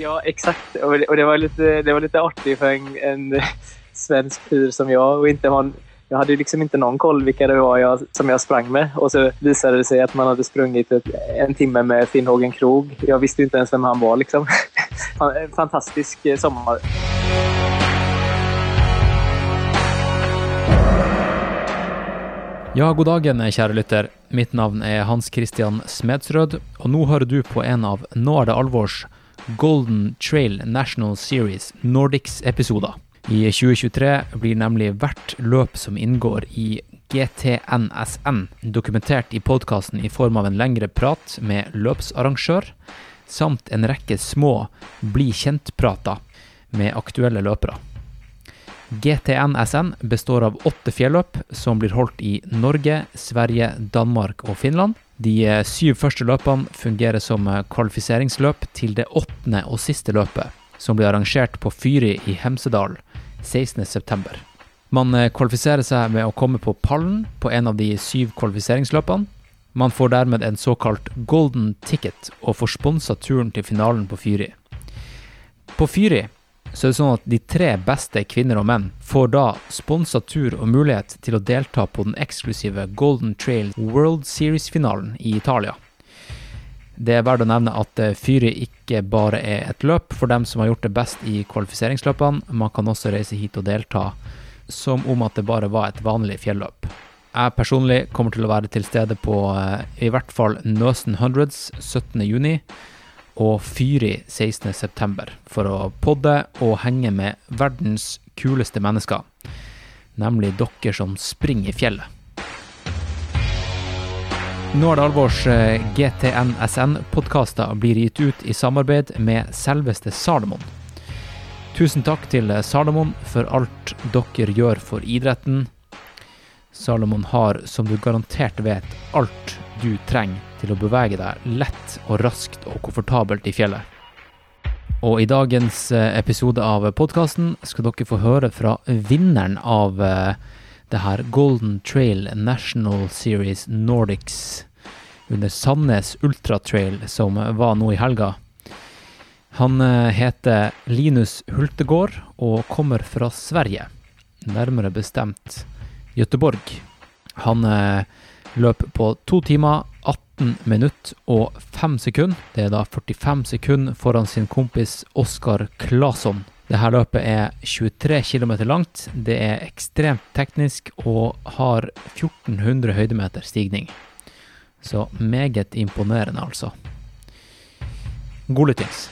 Ja, exakt. Och det, var lite, det var lite artigt för en, en svensk fyr som jag och inte har jag hade liksom inte någon koll vilka det var jag, som jag sprang med. Och så visade det sig att man hade sprungit ett, en timme med Finnhågen Krog. Jag visste inte ens vem han var. Liksom. En fantastisk eh, sommar. Ja, god dagen, eh, kära lytter. Mitt namn är Hans Christian Smedsrød, och nu hör du på en av Nå är det alvors Golden Trail National Series Nordics-episoder. I 2023 blir nemlig hvert løp som inngår i GTNSN, dokumentert i podkasten i form av en lengre prat med løpsarrangør, samt en rekke små bli kjent-prater med aktuelle løpere. GTNSN består av åtte fjelløp som blir holdt i Norge, Sverige, Danmark og Finland. De eh, syv første løpene fungerer som eh, kvalifiseringsløp til det åttende og siste løpet, som blir arrangert på Fyri i Hemsedal 16.9. Man eh, kvalifiserer seg med å komme på pallen på en av de syv kvalifiseringsløpene. Man får dermed en såkalt golden ticket og får sponsa turen til finalen på Fyri. På Fyri så er det sånn at de tre beste kvinner og menn får da sponsa tur og mulighet til å delta på den eksklusive Golden Trail World Series-finalen i Italia. Det er verdt å nevne at eh, fyret ikke bare er et løp for dem som har gjort det best i kvalifiseringsløpene, man kan også reise hit og delta som om at det bare var et vanlig fjelløp. Jeg personlig kommer til å være til stede på eh, i hvert fall Nøsen Hundreds 17.6 og Fyri 16.9 for å podde og henge med verdens kuleste mennesker, nemlig dere som springer i fjellet. Nå er det alvors eh, GTNSN-podkaster blir gitt ut i samarbeid med selveste Salomon. Tusen takk til Salomon for alt dere gjør for idretten. Salomon har, som du garantert vet, alt du trenger til å bevege deg lett og raskt og komfortabelt i fjellet. Og i dagens eh, episode av podkasten skal dere få høre fra vinneren av eh, det her Golden Trail National Series Nordics under Sandnes Ultra Trail som var nå i helga. Han eh, heter Linus Hultegård og kommer fra Sverige, nærmere bestemt Göteborg. Han løp på to timer, 18 minutt og 5 sekunder. Det er da 45 sekunder foran sin kompis Oskar Claesson. Dette løpet er 23 km langt, det er ekstremt teknisk og har 1400 høydemeter stigning. Så meget imponerende, altså. God lyttings.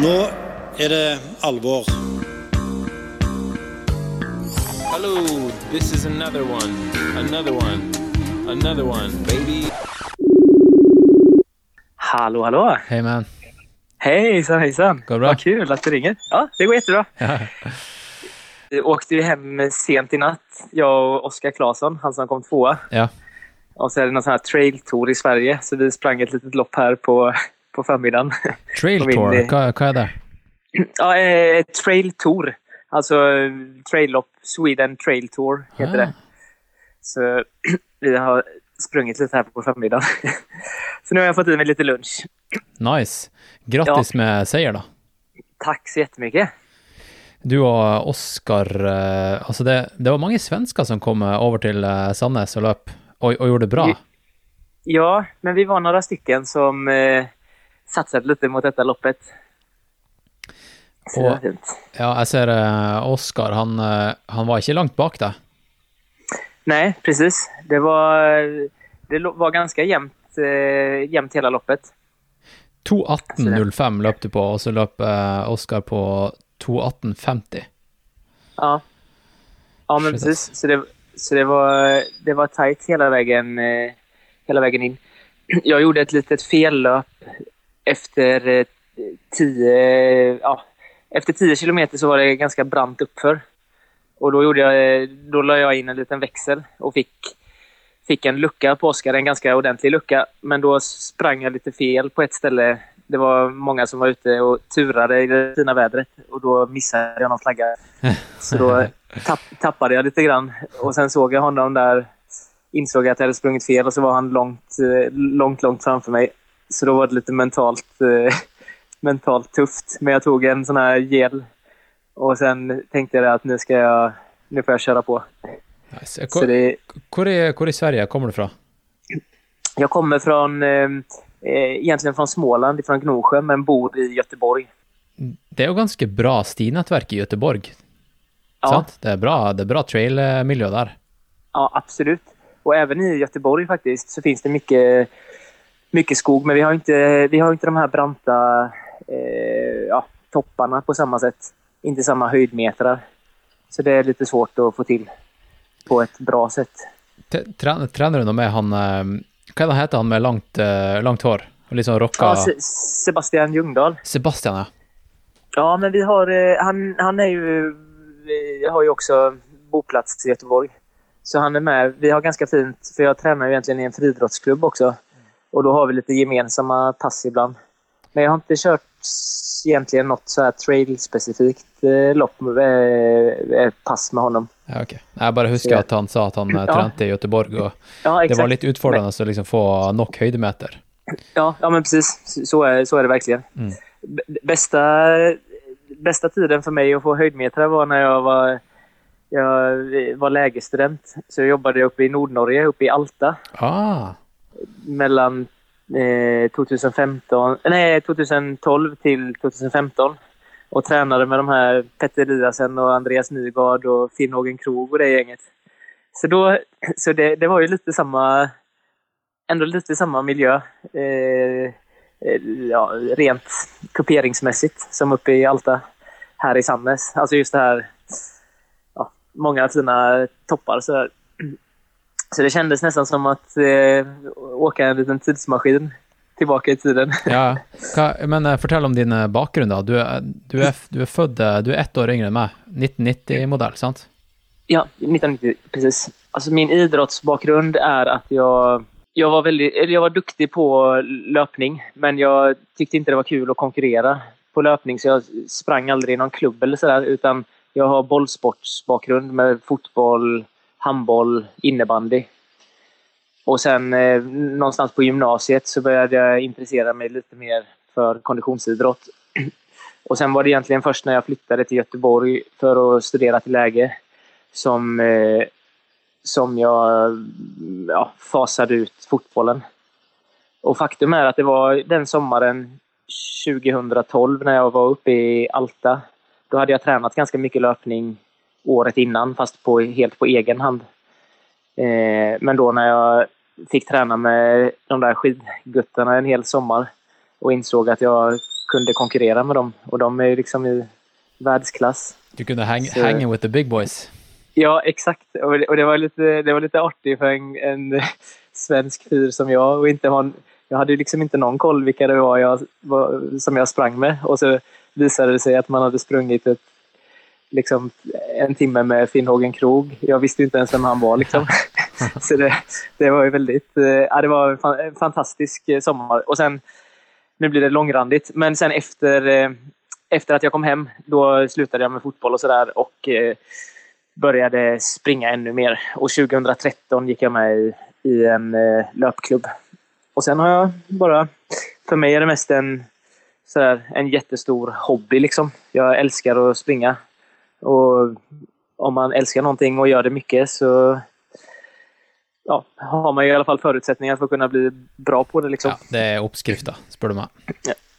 Nå er det alvor. Hello, this is another one, another one, another one, baby. Hallå, hallå! Hej man. Hejsan, hejsan! Går det bra? Vad kul att du ringer. Ja, det går jättebra. Vi åkte ju hem sent i natt, jag och Oskar Claesson, han som kom tvåa. ja. Och så är det någon sån här trail tour i Sverige, så vi sprang ett litet lopp här på, på förmiddagen. Trail tour, hva er det? ja, eh, trail tour. Alltså eh, trail-lopp, Sweden Trail Tour heter Ah. det. Så vi har sprungit lite här på förmiddagen. så nu har jag fått i mig lite lunch. Nice. Grattis med seier, da. Tack så jättemycket. Du og Oskar eh, Altså, det, det var mange svensker som kom eh, over til eh, Sandnes og løp, og, og gjorde bra. Ja, men vi var några stycken som eh, satsade lite mot detta loppet. Fint. Ja, jeg ser uh, Oskar, han, eh, han var ikke langt bak deg. Nej, precis. Det var, det var ganska jämnt, eh, jämnt hela loppet. 2.18,05 løp du på, og så løp eh, Oskar på 2.18,50. Ja, ja men precis. Så, det, så det, var, det var tajt hela vägen, eh, hela vägen in. Jag gjorde ett litet fellöp efter eh, tio, ja, efter tio kilometer så var det ganska brant uppför. Och då, gjorde jag, eh, då la jag in en liten växel och fick, fick en lucka på Oskar, en ganska ordentlig lucka. Men då sprang jag lite fel på ett ställe. Det var många som var ute och turade i det fina vädret och då missade jag någon flagga. Så då tapp, tappade jag lite grann och sen såg jag honom där insåg att jag hade sprungit fel och så var han långt, eh, långt, långt framför mig. Så då var det lite mentalt, eh, mentalt tufft. Men jag tog en sån här gel och sen tänkte jag att nu ska jag, nu får jag köra på. Nice. Så Hvor, det, i, hvor i Sverige kommer du fra? jag kommer från, eh, eh, egentligen från Småland, från Gnosjö, men bor i Göteborg. Det er jo ganske bra stinettverk i Göteborg. Ja, Sant? Det er bra, det bra trailmiljø der. ja, absolut. Och även i Göteborg faktiskt så finns det mycket, mycket skog, men vi har inte, vi har inte de här branta eh, ja, topparna på samma sätt. Inte samma höjdmetrar. Så det är lite svårt att få till på ett bra sätt. T- Trener, trener du noe med han eh, han heter, han med langt, eh, langt hår? Sånn rocka Ja, Se- Sebastian Ljungdahl. Sebastian, ja. Ja, men vi har, eh, han, han är ju, vi har ju också boplats i Göteborg. Så han är med. Vi har ganska fint, för jag tränar ju egentligen i en friidrottsklubb också. Och då har vi lite gemensamma pass ibland. Men jag har inte kört egentligen något så här trail-specifikt eh, lopp, eh, eh, pass med honom. ja ok. Jeg bare husker Så- at han sa at han Ja. trente i Göteborg, og Ja, det var litt utfordrende å liksom få nok høydemeter. Ja, ja men precis. Så- är, så är det verkligen. Mm. Bästa, bästa tiden för mig att få höjdmetrar var när jag var, jag var lägerstudent. Så jag jobbade uppe i Nordnorge, uppe i Alta. Ah, Mellan eh, 2015, nej, 2012 till 2015. Och tränade med de här Petter Eliasen och Andreas Nygard och Finnågen Krog och det gänget. Så, då, så det, det var ju lite samma, ändå lite samma miljö. Eh, eh, ja, rent kuperingsmässigt som uppe i Alta här i Sandnes. Alltså just det här, ja, många fina toppar. Så, så det kändes nästan som att eh, åka en liten tidsmaskin tillbaka i tiden. ja. Men fortell om din eh, bakgrunn, da. Du er, du er, du er født eh, Du er ett år yngre enn meg. 1990-modell, sant? Ja, 1990, precis. Alltså min idrottsbakgrund är att jag, jag, var väldigt, eller jag var duktig på löpning, men jag tyckte inte det var kul att konkurrera på löpning, så jag sprang aldrig i någon klubb eller sådär, utan jag har bollsportsbakgrund med fotboll, handboll, innebandy. Och sen eh, någonstans på gymnasiet så började jag intressera mig lite mer för konditionsidrott. Och sen var det egentligen först när jag flyttade till Göteborg för att studera till läge som, eh, som jag ja, fasade ut fotbollen. Och faktum är att det var den sommaren 2012 när jag var uppe i Alta. Då hade jag tränat ganska mycket löpning året innan, fast på, helt på egen hand. Eh, men då när jag fick träna med de där skidguttarna en hel sommar och insåg att jag kunde konkurrera med dem. Och de är ju liksom i världsklass. Du kunne hang, Så- hang with the big boys. Ja, exakt. Och det, och det var lite, det var lite artigt för en, en svensk fyr som jag. Och inte ha, jag hade ju liksom inte någon koll vilka det var, jag, som jag sprang med. Och så visade det sig att man hade sprungit ett, liksom, en timme med Finnhågen Krog. Jag visste inte ens vem han var. Liksom. så det, det var ju väldigt... eh, Ja, det var en fan- en fantastisk eh, sommar. Och sen, nu blir det långrandigt, men sen efter, eh, efter att jag kom hem, då slutade jag med fotboll och sådär. Och började springa ännu mer. Och 2013 gick jag med i, i en löpklubb. Och sen har jag bara... För mig är det mest en, sådär, en jättestor hobby. Liksom. Jag älskar att springa. Och om man älskar någonting och gör det mycket så ja, har man ju i alla fall förutsättningar för att kunna bli bra på det. Liksom. Ja, det er oppskrifta, spør du meg.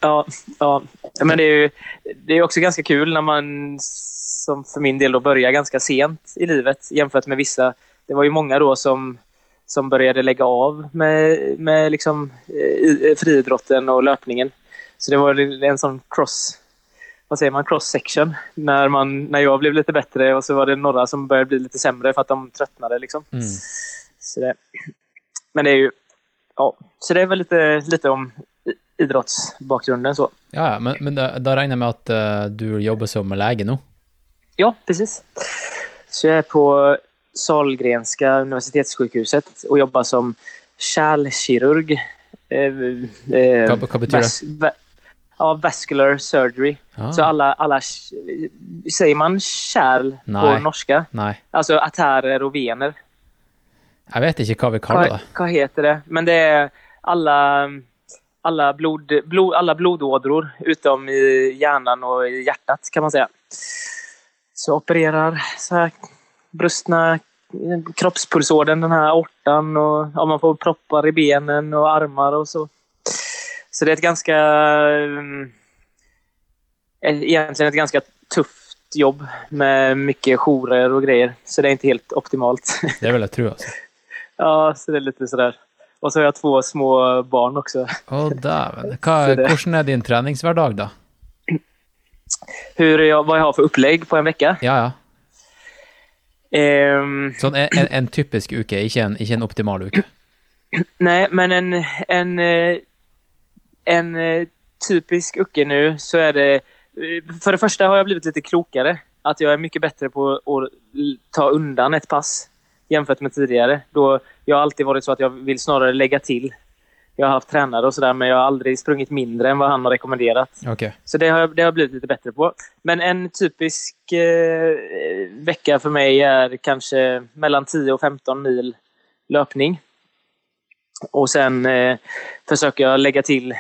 Ja, ja. men det är ju det är också ganska kul när man, som för min del, då börjar ganska sent i livet jämfört med vissa. Det var ju många då som, som började lägga av med, med liksom, eh, i- friidrotten och löpningen. Så det var en sån cross, vad säger man, cross section. När, man, när jag blev lite bättre och så var det några som började bli lite sämre för att de tröttnade. Liksom. Mm. Så det, men det är ju, ja, så det är väl lite, lite om idrottsbakgrunden så. Ja, men, men da, da regner jeg med at eh, du jobber som lege nå? Ja, precis. Så jag är på Sahlgrenska universitetssjukhuset och jobbar som kärlkirurg. Eh, eh, Vad- vad betyder det? Ja, vascular surgery. Ah. Så alla, alla, säger man kärl Nej. på norska? Nei. Alltså artärer och vener. Jeg vet ikke hva vi kaller Vad, det. vad heter det? Men det är alla, alla, blod, blod, alla blodådror utom i hjärnan och i hjärtat kan man säga. Så opererar så här brustna kroppspulsådern, den här aortan och ja, man får proppar i benen och armar och så. Så det är ett ganska mm, egentligen ett ganska tufft jobb med mycket jourer och grejer. Så det är inte helt optimalt. Det vil jeg tro, altså. Ja, så det är lite sådär. Och så har jag två små barn också. Å, dæven. Hva- Så det- Hvordan er din treningshverdag, da? Hur jag, vad jag har för upplägg på en vecka. Ja, ja. Ehm, Sånn en, en, en typisk uke, ikke en, en optimal uke. nej, men en, en, eh, en eh, typisk ucke nu så är det... eh, För det första har jag blivit lite klokare. Att jag är mycket bättre på att ta undan ett pass jämfört med tidigare. Då jag har alltid varit så att jag vill snarare lägga till. Jag har haft tränare och sådär men jag har aldrig sprungit mindre än vad han har rekommenderat. Ok. Så det har, jag, det har jag blivit lite bättre på. Men en typisk eh, vecka för mig är kanske mellan 10 och 15 mil löpning. Och sen eh, försöker jag lägga till...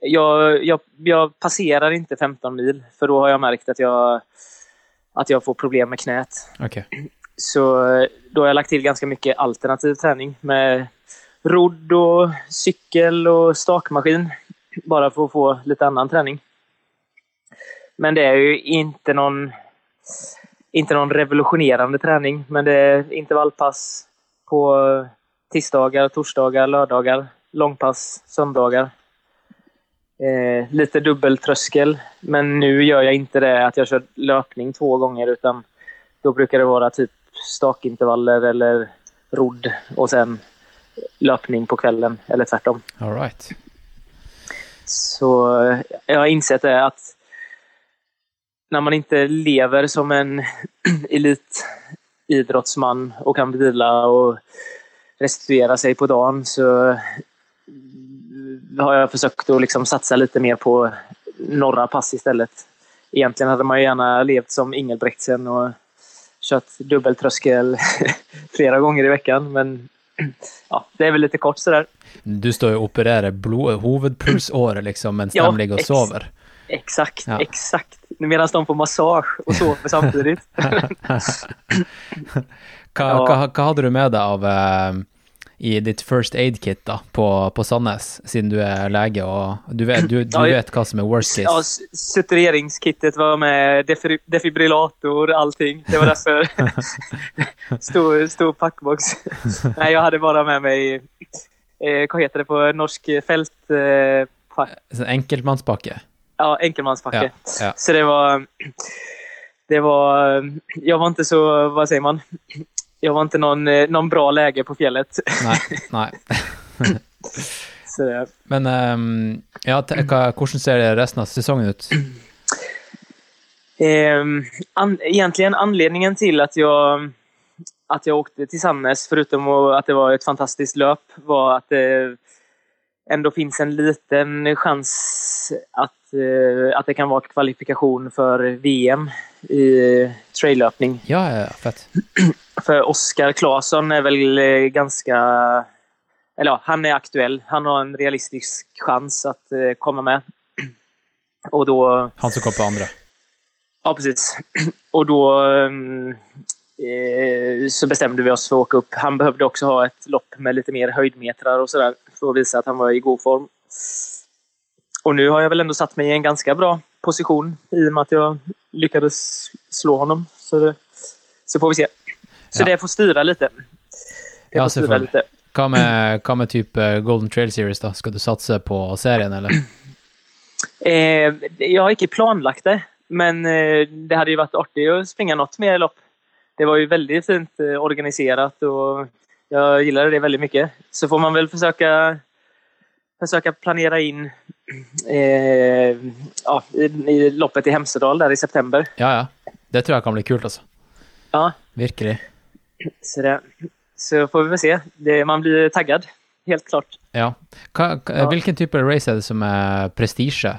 Jag, jag, jag passerar inte 15 mil för då har jag märkt att jag, att jag får problem med knät. Ok. Så då har jag lagt till ganska mycket alternativ träning med rodd och cykel och stakmaskin. Bara för att få lite annan träning. Men det är ju inte någon, inte någon revolutionerande träning. Men det är intervallpass på tisdagar, torsdagar, lördagar, långpass, söndagar. Eh, lite dubbeltröskel, men nu gör jag inte det att jag kör löpning två gånger utan då brukar det vara typ stakintervaller eller rodd och sen löpning på kvällen eller tvärtom. All right. Så eh, jag har insett det att när man inte lever som en elitidrottsman och kan vila och restituera sig på dagen så har jag försökt att liksom satsa lite mer på norra pass istället. Egentligen hade man ju gärna levt som Ingelbrektsen och kört dubbeltröskel flera gånger i veckan men ja, det är väl lite kort sådär. Du står og opererer blod, hovedpulsåret, liksom, mens Ja, ligger og ex- sover. Exakt, Ja. exakt. Medan de får massage och sover samtidigt. Hva, Ja. hadde du med deg av eh, i ditt first aid-kit da, på, på Sandnes, siden du er lege og du vet, du, du Ja, vet hva som er worst Ja, case? s- sutureringskittet var med, defri- defibrillator, allting. Det var därför stor, stor packbox. Nej, jag hade bara med mig, eh, vad heter det på norsk fält... Eh. Sånn enkeltmannspakke? Ja, enkelmanspacke. Ja, ja. Så det var... Det var... Jag var inte så, vad säger man? Jag var inte någon, eh, någon bra läge på fjället. Så det, Men ehm, ja, hvordan ser resten av sesongen ut? Ehm, an, egentligen anledningen till att jag, att jag åkte till Sandnes, förutom att det var ett fantastiskt löp, var att det ändå finns en liten chans att, eh, att det kan vara kvalifikation för VM i traillöpning. Ja, ja, ja, fett. För Oskar Claesson är väl eh, ganska... Eller ja, han är aktuell. Han har en realistisk chans att eh, komma med. Och då... Han som kom på andre. Ja, precis. Och då ehm, eh, så bestämde vi oss för att åka upp. Han behövde också ha ett lopp med lite mer höjdmetrar och sådär för att visa att han var i god form. Och nu har jag väl ändå satt mig i en ganska bra position i och med att jag lyckades slå honom. Så, det, så får vi se. Så Ja. det får styra lite. Det Ja, får styra lite. Hva med, hva med type Golden Trail Series, da? Skal du satse på serien, eller? Eh, jag har inte planlagt det, men eh, det hade ju varit artigt att springa något mer lopp. Det var ju väldigt fint eh, organiserat och jag gillade det väldigt mycket. Så får man väl försöka, försöka planera in eh, ja, i, i loppet i Hemsedal där i september. Ja, ja. Det tror jeg kan bli kult, altså. Ja, Virkelig. så, det, så får vi väl se. Det, man blir taggad, helt klart. Ja. Hva, hva, Ja. Hvilken type race er det som er prestisje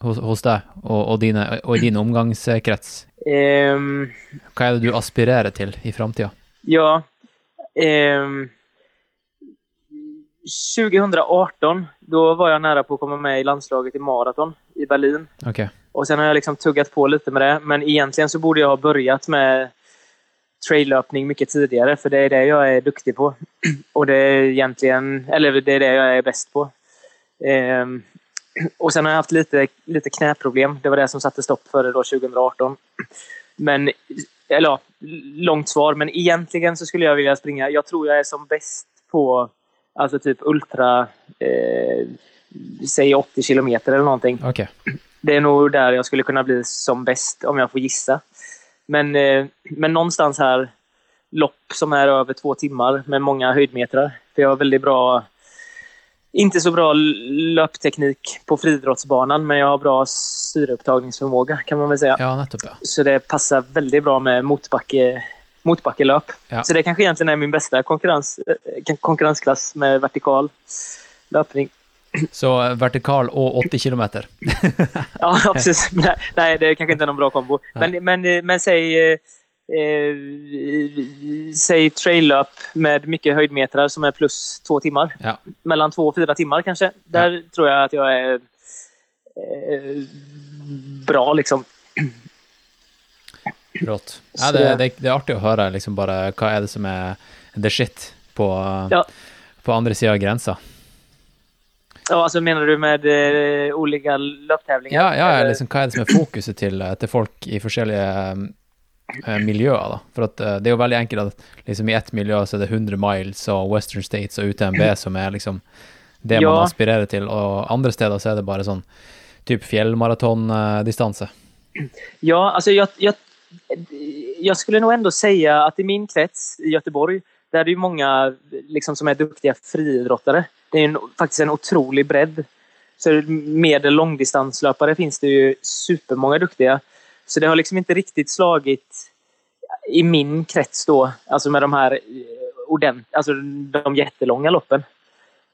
hos, hos deg og, og, dine, og i din omgangskrets? Ehm, Hva er det du aspirerer til i framtida? Ja. Ehm, 2018, då var jag nära på att komma med i landslaget i maraton i Berlin. Okej. Och sen har jag liksom tuggat på lite med det. Men egentligen så borde jag ha börjat med traillöpning mycket tidigare, för det är det jag är duktig på. Och det är egentligen, eller det är det jag är bäst på. Ehm, och sen har jag haft lite, lite knäproblem. Det var det som satte stopp för det då 2018. Men, eller ja, långt svar, men egentligen så skulle jag vilja springa. Jag tror jag är som bäst på alltså typ ultra, eh, säg 80 kilometer eller någonting. Okej. Det är nog där jag skulle kunna bli som bäst om jag får gissa. Men, eh, men någonstans här, lopp som är över två timmar med många höjdmetrar. För jag har väldigt bra, inte så bra löpteknik på friidrottsbanan, men jag har bra syreupptagningsförmåga kan man väl säga. Ja, nettopp, ja. Så det passar väldigt bra med motbacke, motbackelöp. Ja. Så det kanske egentligen är min bästa konkurrens, eh, konkurrensklass med vertikal löpning. Så eh, vertikal och 80 kilometer. Ja, precis. Nej, det kanske inte är någon bra kombo. Men, men, eh, men säg, eh, säg traillöp med mycket höjdmetrar som är plus två timmar. Ja. Mellan två och fyra timmar kanske. Där tror jag att jag är eh, bra liksom. Rått. Ja, det, det- det, det er artig å høre liksom bare hva er det som er the shit på, Ja. på andre sida av grensa. Ja, alltså menar du med eh, olika löptävlingar? Ja, ja, Eller- liksom, hva er det som er fokuset til, til folk i forskjellige eh, miljøer, da? For at eh, det er jo veldig enkelt at liksom i ett miljø så er det 100 miles og Western States og UTMB som er liksom det man Ja. aspirerer til, og andre steder så er det bare sånn typ fjellmaratondistanse. Ja, alltså jag, jag, jag skulle nog ändå säga att i min krets i Göteborg, där är det ju många liksom, som är duktiga friidrottare. Det är en, faktiskt en otrolig bredd. Så medel långdistanslöpare finns det ju supermånga duktiga. Så det har liksom inte riktigt slagit i min krets då, alltså med de här eh, ordent, alltså de jättelånga loppen.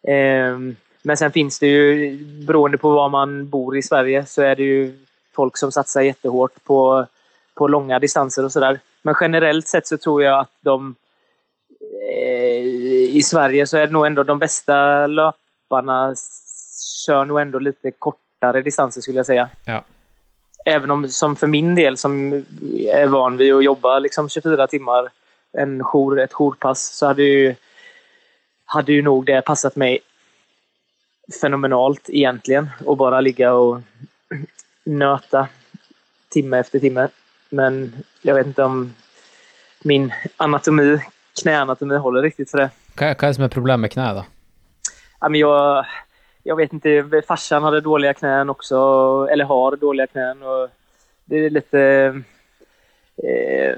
Ehm, men sen finns det ju, beroende på var man bor i Sverige, så är det ju folk som satsar jättehårt på, på långa distanser och sådär. Men generellt sett så tror jag att de eh, i Sverige så är det nog ändå de bästa löparna kör nog ändå lite kortare distanser skulle jag säga. Ja. Även om som för min del som är van vid att jobba liksom 24 timmar en jour, ett jourpass så hade ju, hade ju nog det passat mig fenomenalt egentligen. Och bara ligga och nöta timme efter timme. Men jag vet inte om min anatomi, knäanatomi håller riktigt för det. Hva er det som er problemet med kneet, da? Ja, men jag, jag vet inte, farsan hade dåliga knän också, eller har dåliga knän. Och det är lite... Eh,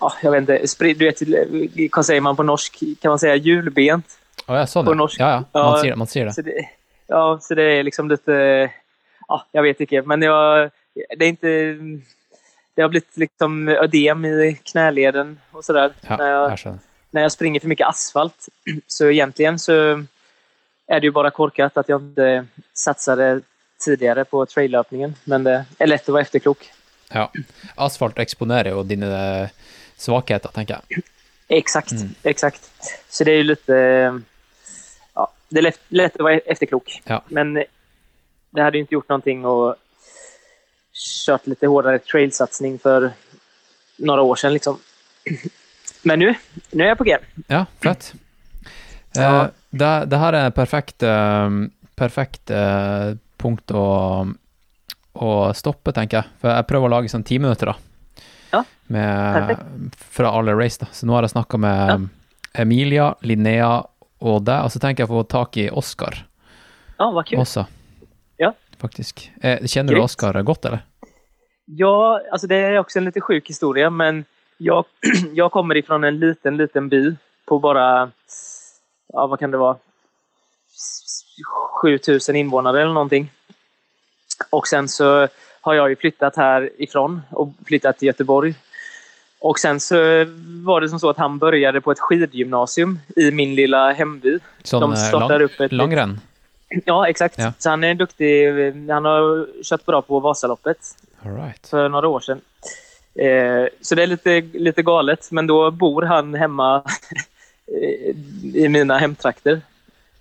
ja, jag vet inte, spri- du vet, vad säger man på norsk? Kan man säga hjulbent? Ja, sånn, På ja. norsk. Ja, ja. Man, Ja. sier, man sier det. Så det, ja, så det är liksom lite... Ja, jag vet inte. Men jag, det är inte... Det har blivit liksom ödem i knäleden och sådär. Ja, när, jag, skjønner. när jag springer för mycket asfalt. Så egentligen så är det ju bara korkat att jag inte satsade tidigare på traillöpningen. Men det är lätt att vara efterklok. Ja. Asfalt eksponerer jo dine eh, svakheter, tenker jeg. Exakt, exakt. Så det är ju lite... Ja, det är lätt, lätt att vara efterklok. Ja. Men det hade ju inte gjort någonting och kört lite hårdare trailsatsning för några år sedan. Liksom. Men nu, nu är jag på G. Ja, fett. Ja. Det, det her er perfekt, eh, perfekt eh, punkt å, å stoppe, tenker jeg. For jeg prøver å lage sånn ti minutter, da. Ja, Med, fra alle race, da. Så nå har jeg snakka med Ja. Emilia, Linnea og deg, og så tenker jeg å få tak i Oskar Ja, vad kul. også, Ja. faktisk. Eh, kjenner du Grymt. Oskar godt, eller? Ja, alltså det är också en lite sjuk historia, men jag, jag kommer ifrån en liten, liten by på bara, ja vad kan det vara, 7000 invånare eller någonting. Och sen så har jag ju flyttat härifrån och flyttat till Göteborg. Och sen så var det som så att han började på ett skidgymnasium i min lilla hemby. Sånn De eh, startar lang, upp ett- langrenn? Ja, exakt. Ja. Så han är duktig. Han har kört bra på Vasaloppet All right. för några år sedan. Eh, så det är lite, lite galet, men då bor han hemma i mina hemtrakter.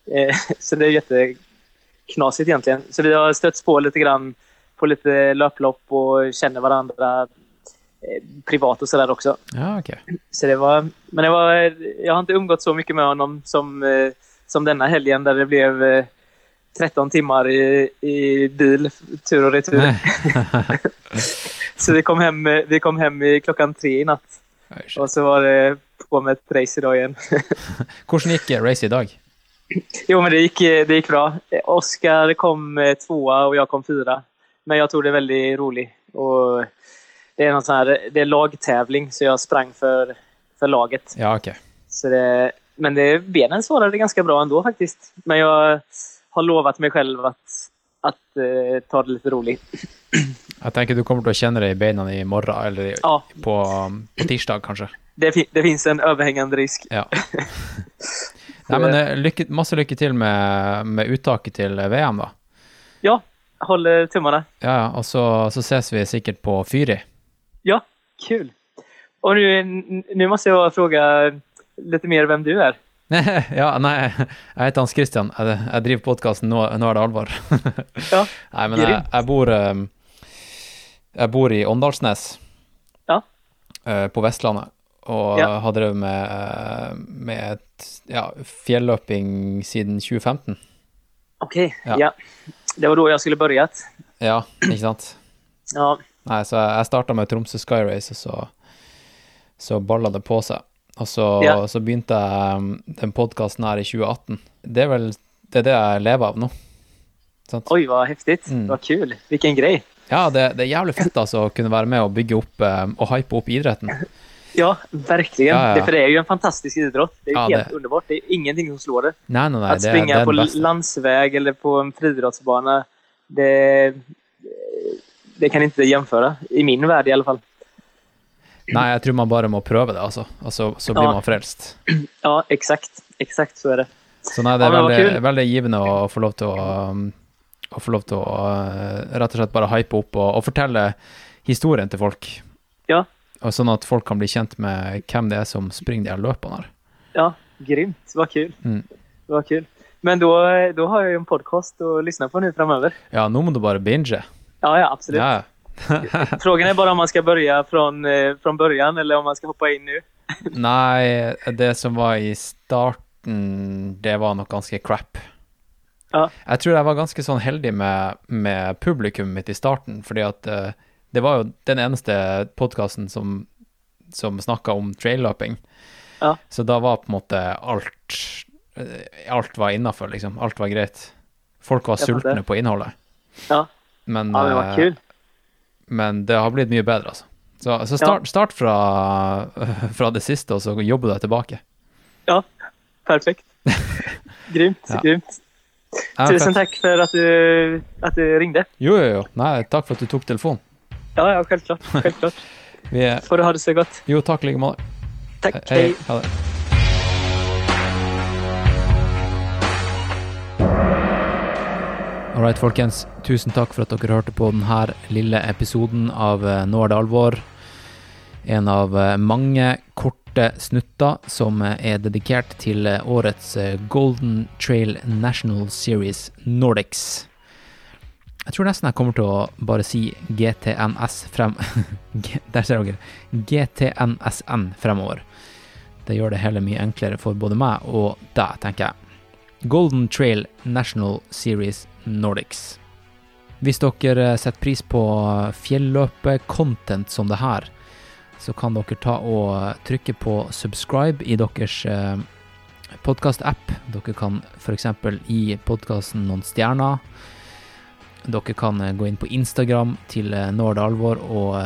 Eh, så det är jätteknasigt egentligen. Så vi har stötts på lite grann på lite löplopp och känner varandra eh, privat och sådär också. Ja, okej. Så det var, men det var, jag har inte umgått så mycket med honom som, eh, som denna helgen där det blev eh, 13 timmar i, i bil tur och retur. Så vi kom, hem, vi kom hem i klockan tre i natt Och så var det på med ett race idag igen. Gikk eh, race i dag? Jo, men det gick, det gick bra. Oskar kom eh, tvåa och jag kom fyra. Men jag tog det väldigt roligt. Och det är någon sån här, det är lagtävling, så jag sprang för, för laget. Ja, okej. Så det, men det, benen svarade ganska bra ändå faktiskt. Men jag har lovat mig själv att, att eh, ta det lite roligt. Jeg tenker du kommer å kjenne det i beina i morgen, eller i- Ja, på, på tirsdag, kanskje. det, fi- det finns en överhängande risk. Ja. Nei, men eh, lykke, masse lykke til med, med uttaket til VM, da. Ja, håller tummarna. Ja, og så, så ses vi sikkert på Fyri. Ja, kul. Och nu, nu måste jag fråga lite mer vem du är. ja, nei, jeg heter Hans Christian. Jeg, jeg driver podkasten nå, nå er det alvor. Ja, Nei, men jeg, jeg bor eh, Jeg bor i Åndalsnes. Ja. eh, På Vestlandet. Og Ja. har drevet med, eh, med et, ja, fjelløping siden 2015. okej. Ja. Ja. Det var då jag skulle börjat. Ja, ikke sant? Ja, Nei, så jeg starta med Tromsø Sky Race, og så, så balla det på seg. Og så, Ja. så begynte jeg um, den podkasten her i 2018. Det er vel det, er det jeg lever av nå. Sant? oj vad häftigt. Mm. Vad kul. Vilken grej. Ja, det, det er jævlig fett altså å kunne være med og bygge opp eh, og hype opp idretten. Ja, verkligen. Ja, ja. Det, för det är ju en fantastisk idrott. Det är Ja, helt det- underbart. Det är ingenting som slår det. Nei, nei, nei, att det, det springa er på beste. landsväg eller på en friidrottsbana, det, det kan inte jämföra. I min värld i alla fall. Nei, jeg tror man bare må prøve det, altså. Og så, så blir Ja. man frelst. Ja, exakt. Exakt så är det. Så nei, det er Ja, vad veldig, veldig givende å få lov til å um, å få lov til å rett og slett bare hype opp og, og fortelle historien til folk. Ja. Og sånn at folk kan bli kjent med hvem det er som springer de her løpene her. Ja, grymt. Vad kul. Mm. Vad kul. Men då, då har jag ju en podcast att lyssna på nu framöver. Ja, nå må du bare binge. Ja, ja, absolut. Ja. Frågan är bara om man ska börja från, eh, från början eller om man ska hoppa in nu. Nei, det som var i starten, det var nok ganske crap. Ja. Jeg tror jeg var ganske sånn heldig med, med publikummet i starten, fordi at eh, det var jo den eneste podkasten som, som snakka om trailløping. Ja. Så da var på en måte alt eh, Alt var innafor, liksom. Alt var greit. Folk var sultne på innholdet. Ja, Men, ja det var kul. Men det har blitt mye bedre, altså. Så, så start, start fra, fra det siste, og så jobber du deg tilbake. Ja, perfekt. grymt, Ja. grymt. Ja, Tusen tack för att du, att du ringde. Jo, jo, jo. Nei, takk for at du tok telefonen. Ja, ja, självklart. självklart. Vi er, Får du ha det så gott. jo, takk i like måte. Tack, Hei. hej. Alright, folkens. Tusen takk for at dere hørte på denne lille episoden av eh, Nå er det alvor. En av eh, mange korte snutter som eh, er dedikert til årets Golden Trail National Series Nordics. Jeg tror nesten jeg kommer til å bare si GTNS frem... Der ser dere. GTNSN fremover. Det gjør det hele mye enklere for både meg og deg, tenker jeg. Golden Trail National Series Nordics. Hvis dere setter pris på fjelløpe-content eh, som det her, så kan dere ta og trykke på subscribe i deres eh, podkast-app. Dere kan f.eks. gi podkasten noen stjerner. Dere kan eh, gå inn på Instagram til Når det alvor og,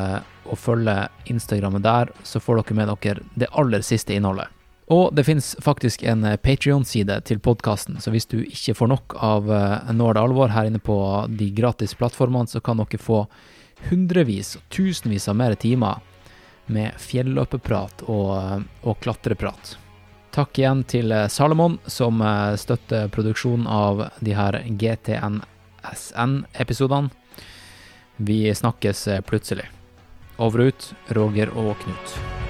og følge Instagrammet der, så får dere med dere det aller siste innholdet. Og det finnes faktisk en eh, Patrion-side til podkasten, så hvis du ikke får nok av eh, Nå er det alvor her inne på de gratis plattformene, så kan dere få hundrevis og tusenvis av mer timer med fjelløpeprat og, eh, og klatreprat. Takk igjen til Salomon, som støtter produksjonen av de her GTNSN-episodene. Vi snakkes plutselig. Over og ut, Roger og Knut.